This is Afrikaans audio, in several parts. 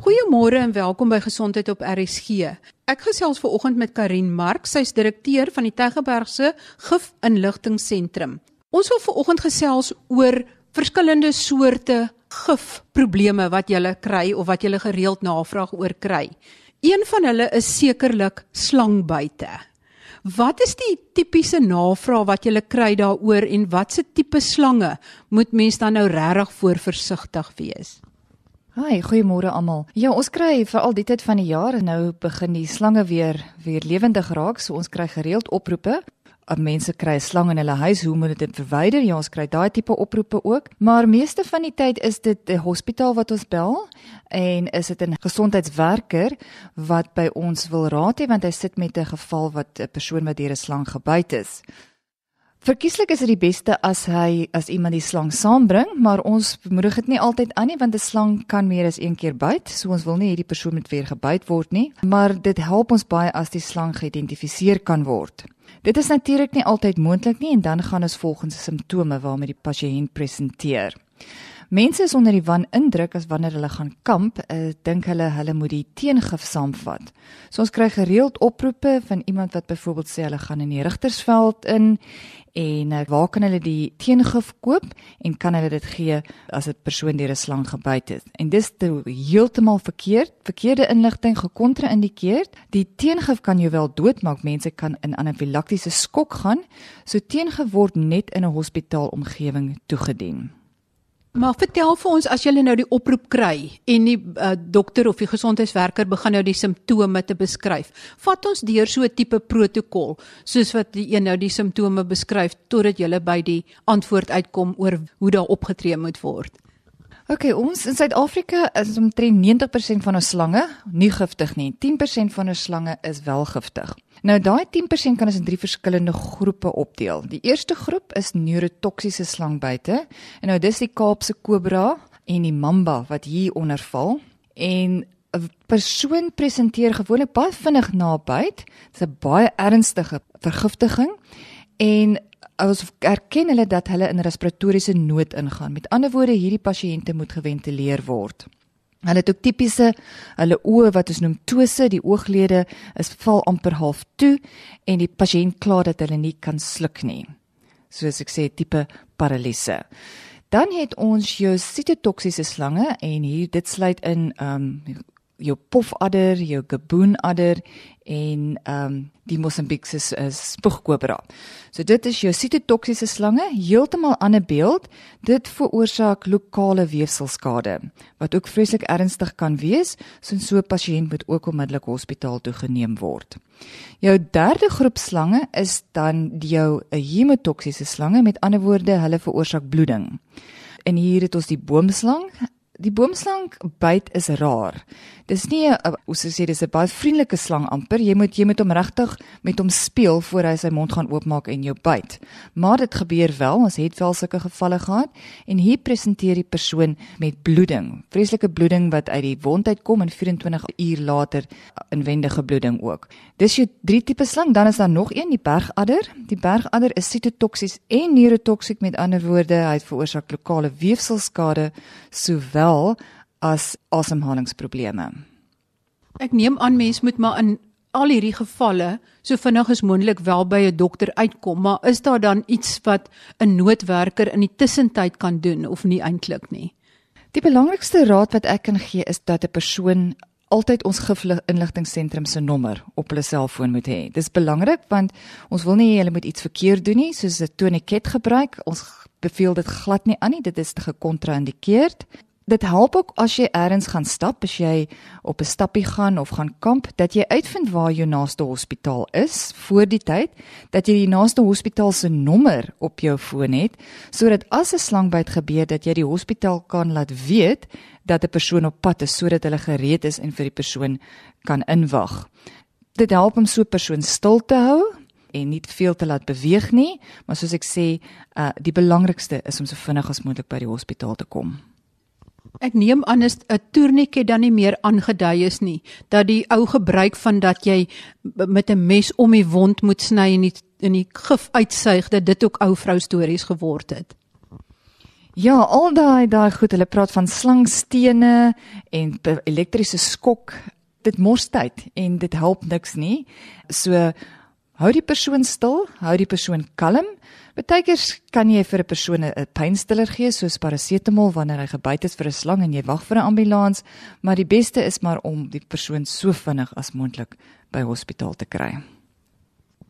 Goeiemôre en welkom by Gesondheid op RSG. Ek gesels ver oggend met Karin Mark, sy's direkteur van die Tygerbergse Gif Inligtingseentrum. Ons wil ver oggend gesels oor verskillende soorte gifprobleme wat jy kry of wat jy gereeld navraag oor kry. Een van hulle is sekerlik slangbyte. Wat is die tipiese navraag wat jy kry daaroor en watse tipe slange moet mens dan nou regtig voor versigtig wees? Haai, goeiemôre almal. Ja, ons kry vir al die tyd van die jaar nou begin die slange weer weer lewendig raak, so ons kry gereeld oproepe. Mense kry 'n slang in hulle huis, hoe moet dit verwyder? Ja, ons kry daai tipe oproepe ook. Maar meeste van die tyd is dit 'n hospitaal wat ons bel en is dit 'n gesondheidswerker wat by ons wil raad hê want hy sit met 'n geval wat 'n persoon wat deur 'n slang gebyt is. Verkieslik is dit die beste as hy as iemand die slang saambring, maar ons bemoedig dit nie altyd aan nie want 'n slang kan meer as een keer byt, so ons wil nie hierdie persoon met weer gebyt word nie, maar dit help ons baie as die slang geïdentifiseer kan word. Dit is natuurlik nie altyd moontlik nie en dan gaan ons volgens simptome waarmee die pasiënt presenteer. Mense is onder die wan indruk as wanneer hulle gaan kamp, uh, dink hulle hulle moet die teengif saamvat. So ons kry gereeld oproepe van iemand wat byvoorbeeld sê hulle gaan in die Rigtersveld in en uh, waar kan hulle die teengif koop en kan hulle dit gee as 'n persoon deur 'n slang gebyt het. En dis heeltemal verkeerd, verkeerde inligting gekontra-indikeer. Die teengif kan jou wel doodmaak. Mense kan in anafilaktiese skok gaan. So teengif word net in 'n hospitaalomgewing toegedien. Maar vertel vir ons as jy nou die oproep kry en die uh, dokter of die gesondheidswerker begin nou die simptome te beskryf. Vat ons deur so 'n tipe protokol soos wat die een nou die simptome beskryf totdat jy by die antwoord uitkom oor hoe daar opgetree moet word. OK, ons in Suid-Afrika is omtrent 90% van ons slange nie giftig nie. 10% van ons slange is wel giftig. Nou daai 10% kan ons in drie verskillende groepe opdeel. Die eerste groep is neurotoksiese slangbyte. En nou dis die Kaapse kobra en die mamba wat hier onder val. En 'n persoon presenteer gewoonlik baie vinnig na byt. Dit is 'n baie ernstige vergiftiging en ons erken hulle dat hulle in respiratoriese nood ingaan. Met ander woorde, hierdie pasiënte moet geventileer word. Hulle het ook tipiese hulle oë wat ons noem tose, die ooglede is val amper half toe en die pasiënt kla dat hulle nie kan sluk nie. Soos ek sê tipe paralise. Dan het ons jou sitotoksiese slange en hier dit sluit in ehm um, jou pofadder, jou gaboonadder en ehm um, die Mosambikse uh, spoegkobra. So dit is jou sitotoksiese slange, heeltemal ander beeld. Dit veroorsaak lokale weefselskade wat ook vreeslik ernstig kan wees, so 'n pasiënt moet ook onmiddellik hospitaal toe geneem word. Jou derde groep slange is dan jou hemotoksiese slange, met ander woorde, hulle veroorsaak bloeding. En hier het ons die boomslang, die boomslang byt is rar. Dis nie 'n hoe sou sê dis 'n baie vriendelike slang amper. Jy moet jy moet hom regtig met hom speel voor hy sy mond gaan oopmaak en jou byt. Maar dit gebeur wel, ons het wel sulke gevalle gehad en hier presenteer die persoon met bloeding. Vreeslike bloeding wat uit die wond uitkom en 24 uur later inwendige bloeding ook. Dis jou drie tipe slang, dan is daar nog een, die bergadder. Die bergadder is sitotoksies en neurotoksiek met ander woorde, hy veroorsaak lokale weefselskade sowel as asemhalingsprobleme. Ek neem aan mens moet maar in al hierdie gevalle so vinnig as moontlik wel by 'n dokter uitkom, maar is daar dan iets wat 'n noodwerker in die tussentyd kan doen of nie eintlik nie? Die belangrikste raad wat ek kan gee is dat 'n persoon altyd ons gifligtingssentrum se nommer op hulle selfoon moet hê. Dis belangrik want ons wil nie hulle moet iets verkeerd doen nie, soos 'n tourniquet gebruik. Ons beveel dit glad nie aan nie. Dit is gekontra-indikeerd dit help ook as jy eers gaan stap, as jy op 'n stappie gaan of gaan kamp, dat jy uitvind waar jou naaste hospitaal is voor die tyd, dat jy die naaste hospitaal se nommer op jou foon het, sodat as 'n slangbyt gebeur dat jy die hospitaal kan laat weet dat 'n persoon op pad is sodat hulle gereed is en vir die persoon kan inwag. Dit help om so 'n persoon stil te hou en nie te veel te laat beweeg nie, maar soos ek sê, uh die belangrikste is om so vinnig as moontlik by die hospitaal te kom. Ek neem aan is 'n tourniquet dan nie meer aangedui is nie dat die ou gebruik van dat jy met 'n mes om die wond moet sny en die in die gif uitsuig dat dit ook ou vrou stories geword het. Ja, al daai daai goed, hulle praat van slangstene en elektriese skok. Dit mors tyd en dit help niks nie. So hou die persoon stil, hou die persoon kalm. Partykeers kan jy vir 'n persoon 'n pynstiller gee soos parasetamol wanneer hy gebyt is vir 'n slang en jy wag vir 'n ambulans, maar die beste is maar om die persoon so vinnig as moontlik by hospitaal te kry.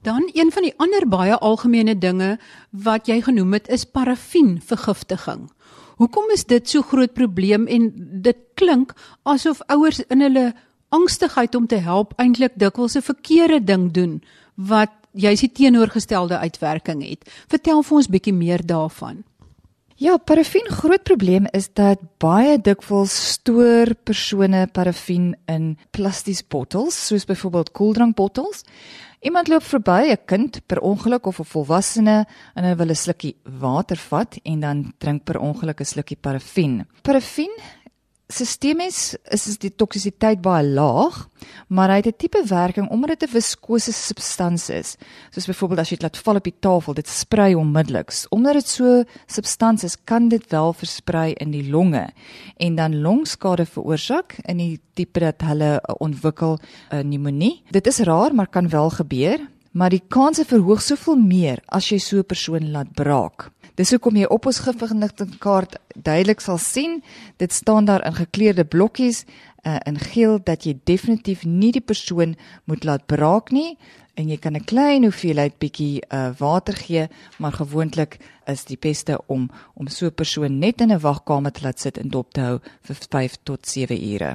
Dan een van die ander baie algemene dinge wat jy genoem het is parafienvergiftiging. Hoekom is dit so groot probleem en dit klink asof ouers in hulle angstigheid om te help eintlik dikwels 'n verkeerde ding doen wat jy sien teenoorgestelde uitwerking het. Vertel vir ons bietjie meer daarvan. Ja, parafien groot probleem is dat baie dikwels stoor persone parafien in plastiese bottels, soos byvoorbeeld koeldrankbottels. Iemand loop verby, 'n kind per ongeluk of 'n volwassene en hy wil 'n slukkie water vat en dan drink per ongeluk 'n slukkie parafien. Parafien sistemies is die toksisiteit baie laag, maar hy het 'n tipe werking omdat dit 'n viskose substansie is. Soos byvoorbeeld as jy dit laat val op die tafel, dit sprei onmiddellik. Omdat dit so substansie is, kan dit wel versprei in die longe en dan longskade veroorsaak in die tipe dat hulle ontwikkel 'n pneumonie. Dit is raar, maar kan wel gebeur, maar die kanse verhoog soveel meer as jy so 'n persoon laat braak. Dis hoekom jy op ons gifverligtingkaart duidelik sal sien, dit staan daar in gekleurde blokkies uh, in geel dat jy definitief nie die persoon moet laat braak nie en jy kan 'n klein hoeveelheid bietjie uh, water gee, maar gewoonlik is die beste om om so 'n persoon net in 'n wagkamer te laat sit en dop te hou vir 5 tot 7 ure.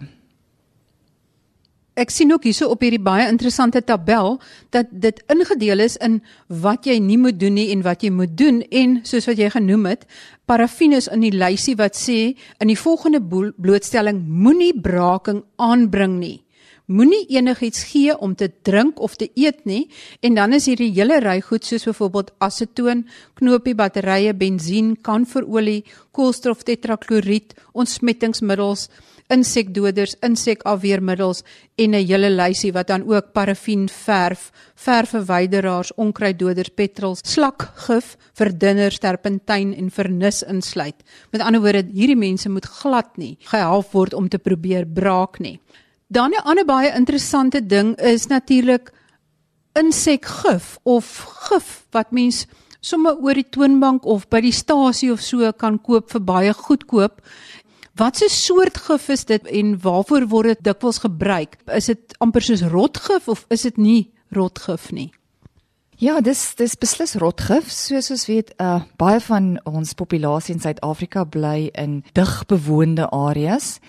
Ek sien ook hierso op hierdie baie interessante tabel dat dit ingedeel is in wat jy nie moet doen nie en wat jy moet doen en soos wat jy genoem het, parafien is in die lysie wat sê in die volgende blootstelling moenie braaking aanbring nie. Moenie enigiets gee om te drink of te eet nie en dan is hierdie hele ry goed soos byvoorbeeld asetoon, knopie batterye, bensien, kanverolie, koolstof tetrakloried, ontsmettingsmiddels insekdoders, insekafweermiddels en 'n hele lysie wat dan ook parafien verf, verfverwyderaars, onkruiddoders, petrol, slakgif, verdunners, terpentyn en vernis insluit. Met ander woorde, hierdie mense moet glad nie gehelp word om te probeer braak nie. Dan 'n ander baie interessante ding is natuurlik insekgif of gif wat mens sommer oor die toonbank of by die stasie of so kan koop vir baie goedkoop Wat 'n soort gif is dit en waarvoor word dit dikwels gebruik? Is dit amper soos rotgif of is dit nie rotgif nie? Ja, dis dis beslis rotgif. Soos ons weet, uh baie van ons populasie in Suid-Afrika bly in digbewoonde areas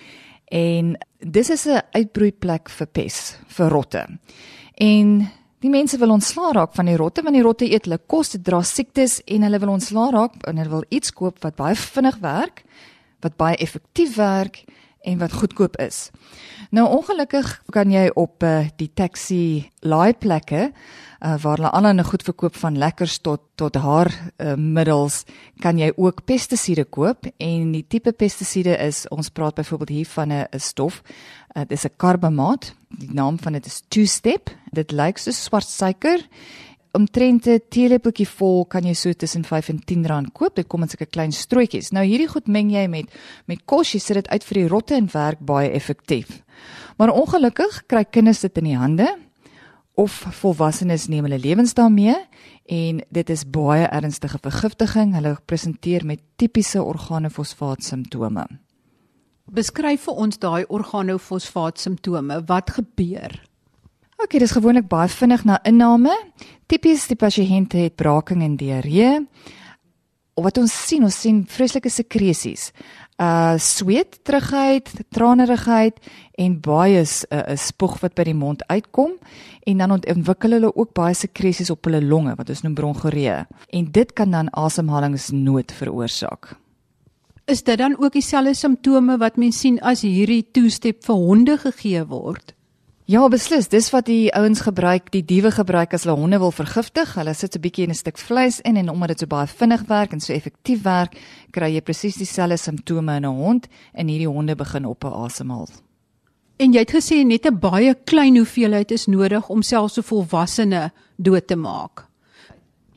en dis is 'n uitbroeiplek vir pes, vir rotte. En die mense wil ontslaa raak van die rotte want die rotte eet hulle kos, dit dra siektes en hulle wil ontslaa raak en hulle wil iets koop wat baie vinnig werk wat baie effektief werk en wat goedkoop is. Nou ongelukkig kan jy op uh, die taxi laaiplekke uh, waar hulle allerlei goed verkoop van lekkers tot tot haar uh, middels kan jy ook pestisiede koop. En die tipe pestisiede is ons praat byvoorbeeld hier van 'n stof. Uh, dit is 'n karbamaat die naam van dit is two step. Dit lyk so swart suiker omtrent 'n teelepeltjie vol kan jy so tussen 5 en 10 rand koop. Dit kom in sulke klein strootjies. Nou hierdie goed meng jy met met kos, jy sit dit uit vir die rotte en werk baie effektief. Maar ongelukkig kry kinders dit in die hande of volwassenes neem hulle lewens daarmee en dit is baie ernstige vergiftiging. Hulle presenteer met tipiese organofosfaat simptome. Beskryf vir ons daai organofosfaat simptome. Wat gebeur? OK, dis gewoonlik baie vinnig na inname. Tipies die pasiënte het braking en diarree. Wat ons sien, ons sien vreeslike sekresies. Uh sweet, terugheid, tranerigheid en baie 'n uh, uh, spoeg wat by die mond uitkom en dan ontwikkel hulle ook baie sekresies op hulle longe wat ons noem bronchoree en dit kan dan asemhalingsnood veroorsaak. Is dit dan ook dieselfde simptome wat mens sien as hierdie toestep vir honde gegee word? Ja, beslis, dis wat die ouens gebruik, die diewe gebruik as hulle honde wil vergiftig. Hulle sit so 'n bietjie in 'n stuk vleis in en omdat dit so baie vinnig werk en so effektief werk, kry jy presies dieselfde simptome in 'n hond en hierdie honde begin op 'n asemhaal. En jy het gesê net 'n baie klein hoeveelheid is nodig om selfs 'n volwassene dood te maak.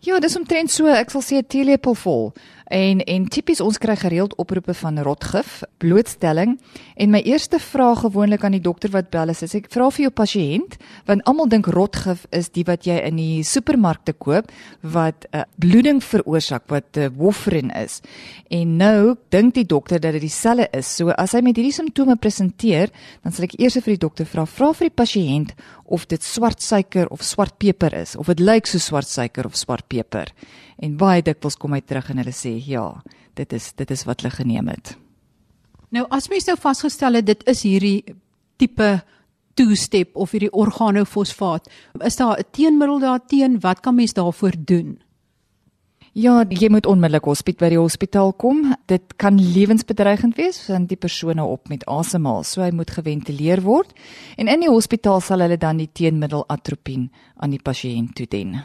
Ja, dis omtrent so, ek sal sê 'n teelepel vol En en tipies ons kry gereeld oproepe van rotgif, blootstelling en my eerste vraag gewoonlik aan die dokter wat bel is, is ek vra vir jou pasiënt want almal dink rotgif is die wat jy in die supermarkte koop wat 'n uh, bloeding veroorsaak wat uh, warfarin is. En nou dink die dokter dat dit dieselfde is. So as hy met hierdie simptome presenteer, dan sal ek eers vir die dokter vra, vra vir die pasiënt of dit swart suiker of swart peper is of dit lyk so swart suiker of swart peper. En baie dikwels kom hy terug en hulle sê ja, dit is dit is wat hulle geneem het. Nou as mens nou vasgestel het dit is hierdie tipe two-step of hierdie organofosfaat, is daar 'n teenmiddel daarteen? Wat kan mens daarvoor doen? Ja, jy moet onmiddellik hospitaal by die hospitaal kom. Dit kan lewensbedreigend wees want die persoon nou op met asemhaal, so hy moet geventileer word. En in die hospitaal sal hulle dan die teenmiddel atropine aan die pasiënt toedien.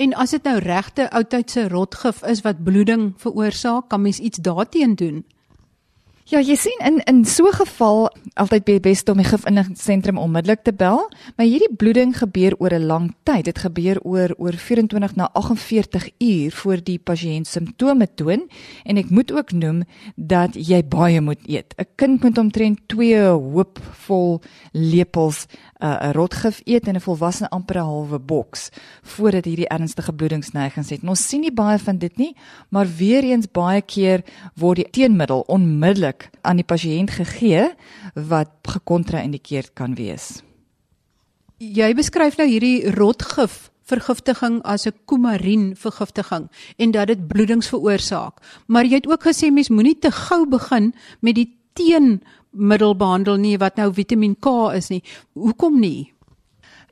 En as dit nou regte oudtydse rotgif is wat bloeding veroorsaak, kan mens iets daarteen doen? Ja, jy sien in in so 'n geval altyd be best om die gifinligingsentrum onmiddellik te bel, maar hierdie bloeding gebeur oor 'n lang tyd. Dit gebeur oor oor 24 na 48 uur voor die pasiënt simptome toon en ek moet ook noem dat jy baie moet eet. 'n Kind moet omtrent 2 hoopvol lepels 'n uh, rotgif eet en 'n volwasse amper 'n halwe boks voordat hierdie ernstige bloedingsneigings het. En ons sien nie baie van dit nie, maar weer eens baie keer word die teenmiddel onmiddellik aan die pasiënt gegee wat gekontra-indikeerd kan wees. Jy beskryf nou hierdie rotgif vergiftiging as 'n kumarin vergiftiging en dat dit bloedings veroorsaak. Maar jy het ook gesê mens moenie te gou begin met die teen middel behandel nie wat nou Vitamiin K is nie. Hoekom nie?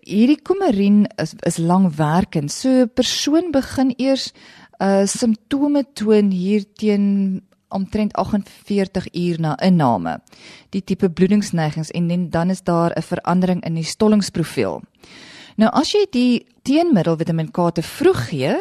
Hierdie kumarin is is langwerkend. So 'n persoon begin eers uh simptome toon hier teen omtrent 48 uur na inname. Die tipe bloedingsneigings en dan is daar 'n verandering in die stollingsprofiel. Nou as jy die teenmiddel Vitamiin K te vroeg gee,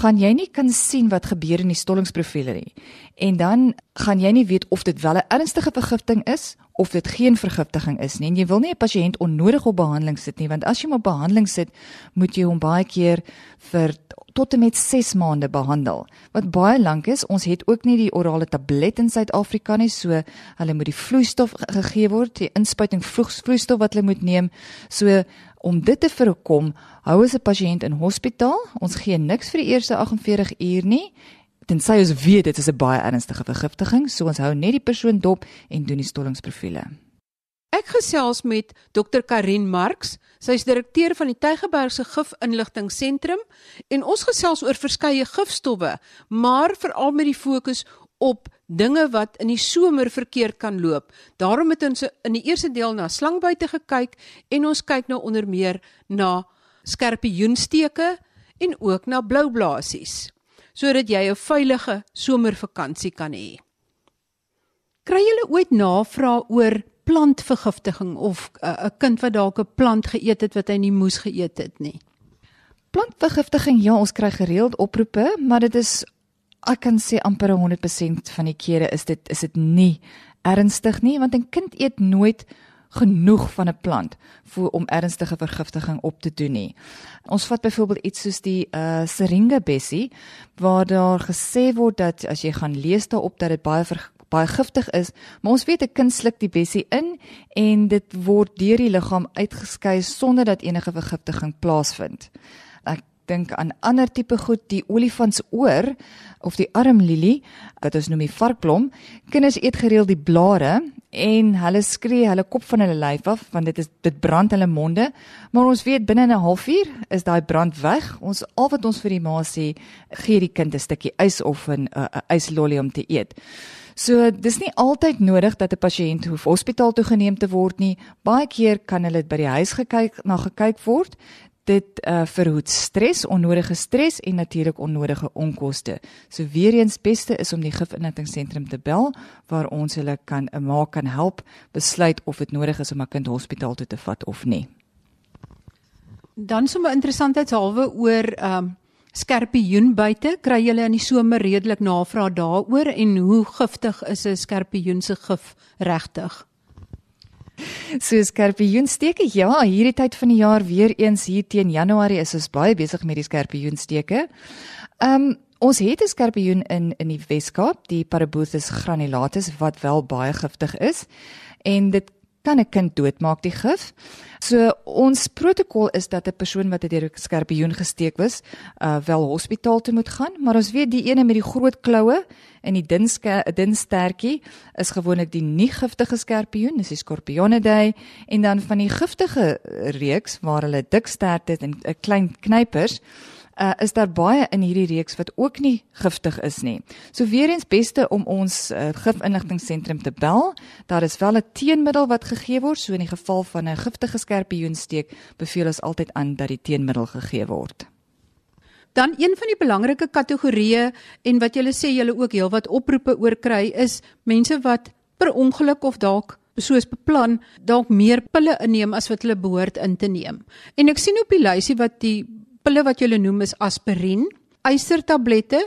gaan jy nie kan sien wat gebeur in die stollingsprofiele nie. En dan gaan jy nie weet of dit wel 'n ernstige vergiftiging is of dit geen vergiftiging is nie. En jy wil nie 'n pasiënt onnodig op behandeling sit nie, want as jy hom op behandeling sit, moet jy hom baie keer vir tot en met 6 maande behandel. Wat baie lank is. Ons het ook nie die orale tablet in Suid-Afrika nie, so hulle moet die vloeistof gegee word, die inspuiting vloeistof wat hulle moet neem. So om dit te voorkom, hou as 'n pasiënt in hospitaal. Ons gee niks vir die eerste 48 uur nie tensy ons weet dit is 'n baie ernstige vergiftiging, so ons hou net die persoon dop en doen die stollingsprofiele. Ek gesels met Dr Karin Marx, sy is direkteur van die Tygerbergse Gif-inligtingseentrum en ons gesels oor verskeie gifstowwe, maar veral met die fokus op dinge wat in die somer verkeerd kan loop. Daarom het ons in die eerste deel na slangbuite gekyk en ons kyk nou onder meer na skerpioensteke en ook na bloublaasies sodat jy 'n veilige somervakansie kan hê. Kry julle ooit navraag oor plantvergiftiging of uh, 'n uh, kind wat dalk 'n plant geëet het wat hy nie moes geëet het nie? Plantvergiftiging, ja, ons kry gereeld oproepe, maar dit is ek kan sê amper 100% van die kere is dit is dit nie ernstig nie want 'n kind eet nooit genoeg van 'n plant vir om ernstige vergiftiging op te doen nie. Ons vat byvoorbeeld iets soos die uh Syringa bessie waar daar gesê word dat as jy gaan lees daarop dat dit baie baie giftig is, maar ons weet 'n kind sluk die bessie in en dit word deur die liggaam uitgeskei sonder dat enige vergiftiging plaasvind. Dink aan ander tipe goed, die olifantsoor of die armlilie, wat ons noem die varkblom. Kinders eet gereeld die blare en hulle skree hulle kop van hulle lyf af want dit is dit brand hulle monde. Maar ons weet binne 'n halfuur is daai brand weg. Ons al wat ons vir die ma sê, gee die kind 'n stukkie ys of 'n uh, yslolly om te eet. So dis nie altyd nodig dat 'n pasiënt hoef hospitaal toe geneem te word nie. Baie keer kan hulle by die huis gekyk na gekyk word dit uh, verhoed stres, onnodige stres en natuurlik onnodige onkoste. So weer eens beste is om die gifinligtingseentrum te bel waar ons hulle kan 'n maak kan help besluit of dit nodig is om 'n kind hospitaal toe te vat of nie. Dan sommer interessantheidshalwe oor ehm um, skerpioenbuite, kry julle in die somer redelik navraag daaroor en hoe giftig is 'n skerpioen se gif regtig? So skerpioensteke. Ja, hierdie tyd van die jaar weer eens hier teen Januarie is ons baie besig met die skerpioensteke. Ehm um, Ons het 'n skorpioen in in die Weskaap, die Parabothus granulatus wat wel baie giftig is en dit kan 'n kind doodmaak die gif. So ons protokol is dat 'n persoon wat deur 'n skorpioen gesteek was, uh wel hospitaal toe moet gaan, maar ons weet die ene met die groot kloue en die dun dun stertjie is gewoonlik die nie giftige skorpioen, dis die Scorpionidae en dan van die giftige reeks waar hulle dik stert het en 'n klein knypers uh, is daar baie in hierdie reeks wat ook nie giftig is nie. So weer eens beste om ons uh, gifinligtingseentrum te bel. Daar is wel 'n teenmiddel wat gegee word, so in die geval van 'n giftige skorpioensteek beveel ons altyd aan dat die teenmiddel gegee word. Dan een van die belangrike kategorieë en wat julle sê julle ook heelwat oproepe oor kry is mense wat per ongeluk of dalk soos beplan dalk meer pille inneem as wat hulle behoort in te neem. En ek sien op die lysie wat die pille wat jy noem is aspirien, ystertablette,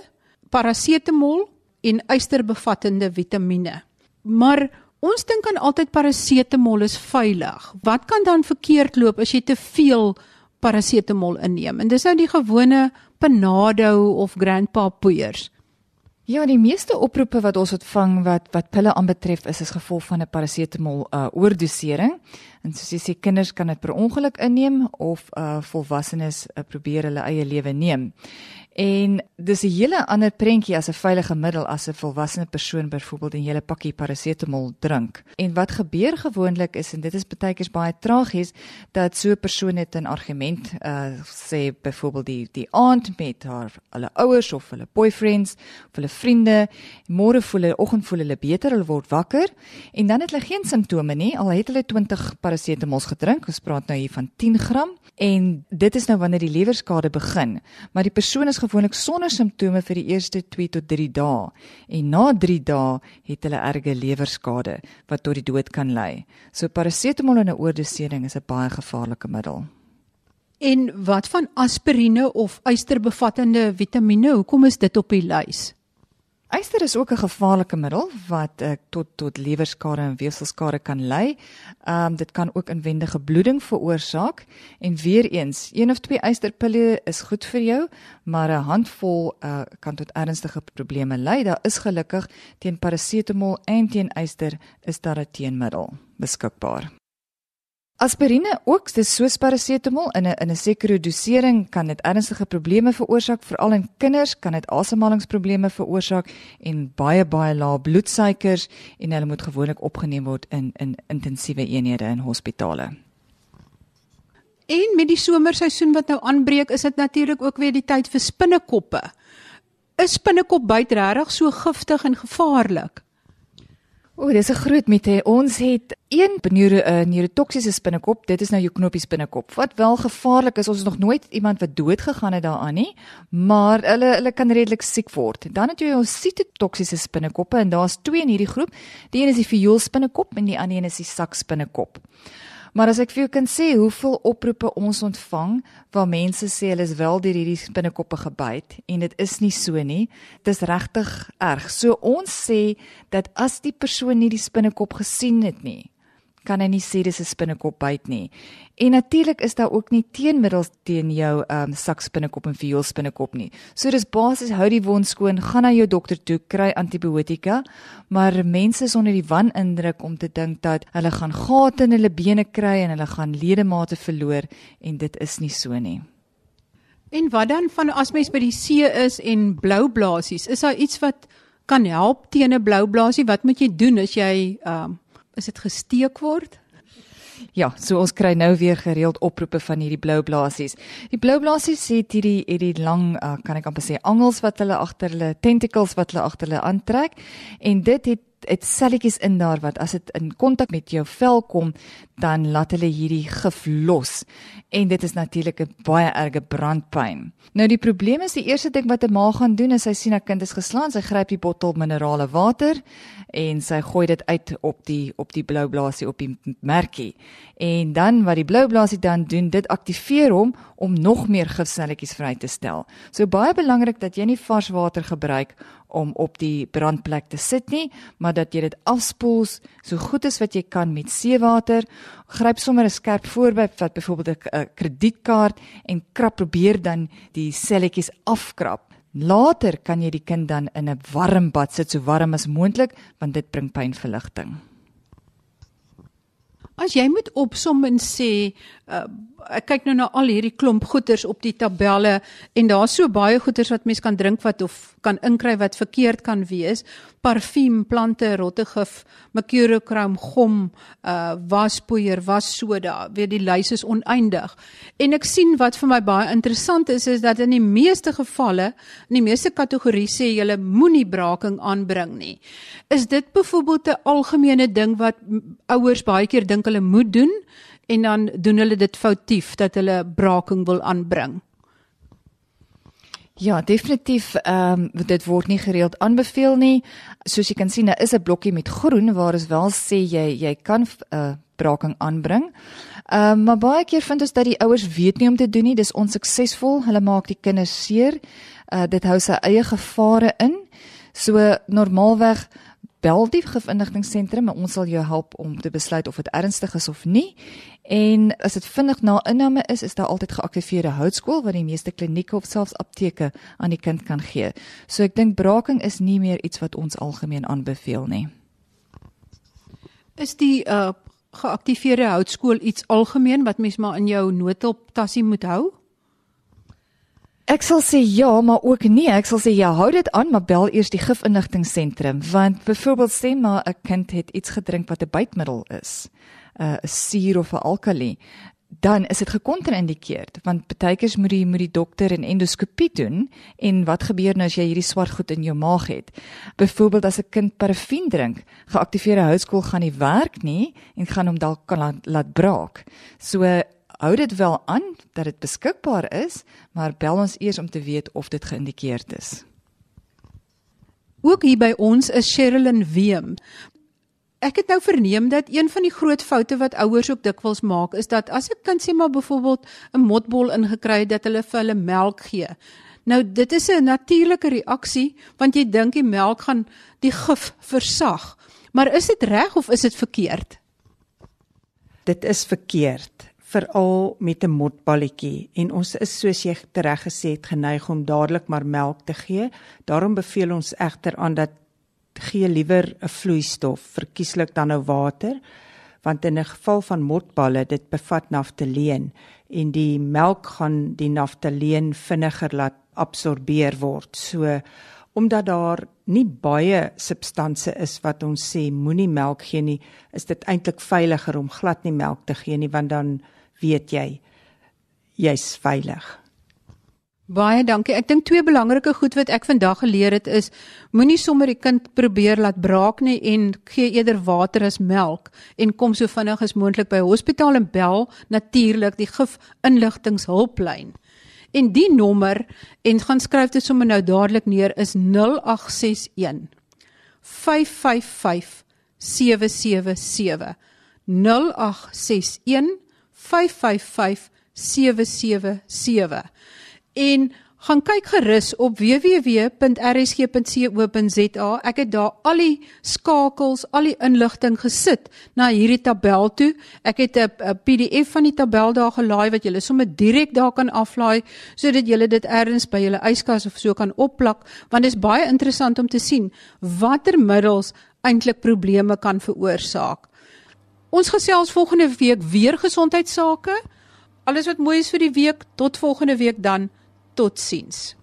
parasetamol en ysterbevattende vitamiene. Maar ons dink aan altyd parasetamol is veilig. Wat kan dan verkeerd loop as jy te veel parasetamol inneem? En dis nou die gewone Panado of Grandpa poeiers. Ja, die meeste oproepe wat ons ontvang wat wat pille aanbetref is as gevolg van 'n parasetamol uh, oordosering. En soos jy sê, kinders kan dit per ongeluk inneem of uh volwassenes uh, probeer hulle eie lewe neem. En dis 'n hele ander prentjie as 'n veilige middel as 'n volwasse persoon byvoorbeeld 'n hele pakkie parasetamol drink. En wat gebeur gewoonlik is en dit is baie keer baie tragies dat so 'n persoon het 'n argument uh sê byvoorbeeld die die aand met haar hulle ouers of hulle boyfriends of hulle vriende, môre voel hulle oggend voel hulle beter, hulle word wakker en dan het hulle geen simptome nie al het hulle 20 parasetamols gedrink. Ons praat nou hier van 10 gram en dit is nou wanneer die lewerskade begin. Maar die persoon is gewoonlik sonder simptome vir die eerste 2 tot 3 dae en na 3 dae het hulle erge lewerskade wat tot die dood kan lei. So parasetamol in 'n oordosering is 'n baie gevaarlike middel. En wat van aspirine of ysterbevattende vitamiene? Hoekom is dit op die lys? Yster is ook 'n gevaarlike middel wat uh, tot tot lewerskade en weefselskade kan lei. Ehm um, dit kan ook inwendige bloeding veroorsaak en weer eens, een of twee ysterpille is goed vir jou, maar 'n handvol uh, kan tot ernstige probleme lei. Daar is gelukkig teen parasetamol en teen yster is daar 'n teenmiddel beskikbaar. Aspirine ook, dis soos parasetamol in 'n in 'n sekere dosering kan dit ernstige probleme veroorsaak, veral in kinders kan dit asemhalingsprobleme veroorsaak en baie baie lae bloedsuikers en hulle moet gewoonlik opgeneem word in in intensiewe eenhede in hospitale. En met die somerseisoen wat nou aanbreek, is dit natuurlik ook weer die tyd vir spinnekoppe. Is spinnekop byt regtig so giftig en gevaarlik? O, dis 'n groot mite. Ons het een neuro uh, neurotoksiese spinnekop. Dit is nou jou knoppie spinnekop. Wat wel gevaarlik is. Ons het nog nooit iemand wat dood gegaan het daaraan nie, maar hulle hulle kan redelik siek word. Dan het jy ons sitotoksiese spinnekoppe en daar's twee in hierdie groep. Die een is die viool spinnekop en die ander een is die sak spinnekop. Maar as ek vir jou kan sê hoeveel oproepe ons ontvang waar mense sê hulle is wel deur hierdie spinnekoppe gebyt en dit is nie so nie. Dit is regtig erg. So ons sê dat as die persoon nie die spinnekop gesien het nie, kan hy nie sê dis 'n spinnekop byt nie. En natuurlik is daar ook nie teenmiddels teen jou ehm um, sakspinnekop en vioolspinnekop nie. So dis basies hou die wond skoon, gaan na jou dokter toe, kry antibiotika, maar mense is onder die wanindruk om te dink dat hulle gaan gate in hulle bene kry en hulle gaan ledemate verloor en dit is nie so nie. En wat dan van as mens by die see is en blou blaasies, is daar iets wat kan help teen 'n blou blaasie? Wat moet jy doen as jy ehm um, is dit gesteek word? Ja, so ons kry nou weer gereeld oproepe van hierdie blou blaasies. Die blou blaasies het hierdie hierdie lang uh, kan ek amper sê angels wat hulle agter hulle tentacles wat hulle agter hulle aantrek en dit het dit selletjies in daar wat as dit in kontak met jou vel kom, dan laat hulle hierdie gif los. En dit is natuurlik 'n baie erge brandpyn. Nou die probleem is die eerste ding wat 'n ma gaan doen is sy sien haar kind is geslaan, sy gryp die bottel minerale water en sy gooi dit uit op die op die blou blaasie op die merkie. En dan wat die blou blaasie dan doen, dit aktiveer hom om nog meer gifselletjies vry te stel. So baie belangrik dat jy nie vars water gebruik om op die brandplek te sit nie, maar dat jy dit afspoel so goed as wat jy kan met seewater. Gryp sommer 'n skerp voorbeeld wat byvoorbeeld 'n kredietkaart en krap probeer dan die selletjies afkrap Later kan jy die kind dan in 'n warm bad sit, so warm as moontlik, want dit bring pynverligting. As jy moet opsom en sê, uh, ek kyk nou na al hierdie klomp goeters op die tabelle en daar's so baie goeters wat mens kan drink wat of kan inkry wat verkeerd kan wees. Parfuum, plante, rottegif, mercurochrome, gom, uh waspoeier, wassoda, weet die lys is oneindig. En ek sien wat vir my baie interessant is is dat in die meeste gevalle, in die meeste kategorieë sê jy moenie braking aanbring nie. Is dit byvoorbeeld 'n algemene ding wat ouers baie keer dink hulle moet doen? En dan doen hulle dit foutief dat hulle braking wil aanbring. Ja, definitief ehm um, dit word nie gereeld aanbeveel nie. Soos jy kan sien, daar is 'n blokkie met groen waar is wel sê jy jy kan 'n uh, eh, braking aanbring. Ehm um, maar baie keer vind ons dat die ouers weet nie om te doen nie. Dis onsuksesvol. Hulle maak die kinders seer. Uh dit hou sy eie gevare in. So normaalweg bel die gifinligtingseentrum en ons sal jou help om te besluit of dit ernstig is of nie. En as dit vinnig na inname is, is daar altyd geaktiveerde houtskool wat die meeste klinieke of selfs apteke aan die kind kan gee. So ek dink braking is nie meer iets wat ons algemeen aanbeveel nie. Is die uh geaktiveerde houtskool iets algemeen wat mens maar in jou noodhulp tassie moet hou? Ek sal sê ja, maar ook nee. Ek sal sê ja, hou dit aan, maar bel eers die gifinligtingseentrum want byvoorbeeld sê maar 'n kind het iets gedrink wat 'n bytmiddel is, uh, 'n suur of 'n alkali, dan is dit gekontraindikeerd want baie keer moet die moet die dokter 'n endoskopie doen en wat gebeur nou as jy hierdie swart goed in jou maag het? Byvoorbeeld as 'n kind parafin drink, geaktiveerde houtskool gaan nie werk nie en gaan hom dalk laat, laat braak. So hou dit wel aan dat dit beskikbaar is, maar bel ons eers om te weet of dit geïndikeerd is. Ook hier by ons is Sherilyn Weem. Ek het nou verneem dat een van die groot foute wat ouers ook dikwels maak, is dat as 'n kind sê maar byvoorbeeld 'n motbol ingekry het dat hulle vir hulle melk gee. Nou dit is 'n natuurlike reaksie want jy dink die melk gaan die gif versag. Maar is dit reg of is dit verkeerd? Dit is verkeerd veral met 'n motballetjie en ons is soos jy reg gesê het geneig om dadelik maar melk te gee. Daarom beveel ons egter aan dat gee liewer 'n vloeistof, verkieslik dan nou water, want in 'n geval van motballe dit bevat naftaleen en die melk gaan die naftaleen vinniger laat absorbeer word. So omdat daar nie baie substansie is wat ons sê moenie melk gee nie, is dit eintlik veiliger om glad nie melk te gee nie want dan weet jy jy's veilig. Baie dankie. Ek dink twee belangrike goed wat ek vandag geleer het is moenie sommer die kind probeer laat braak nie en gee eerder water as melk en kom so vinnig as moontlik by hospitaal en bel natuurlik die gif inligtingshulplyn. En die nommer en gaan skryf dit sommer nou dadelik neer is 0861 555 777 0861 555777 en gaan kyk gerus op www.rsg.co.za ek het daar al die skakels al die inligting gesit na hierdie tabel toe. Ek het 'n PDF van die tabel daar gelaai wat julle sommer direk daar kan aflaai sodat julle dit ergens by julle yskas of so kan opplak want dit is baie interessant om te sien watter middels eintlik probleme kan veroorsaak Ons gesels volgende week weer gesondheidsake. Alles wat mooi is vir die week. Tot volgende week dan. Totsiens.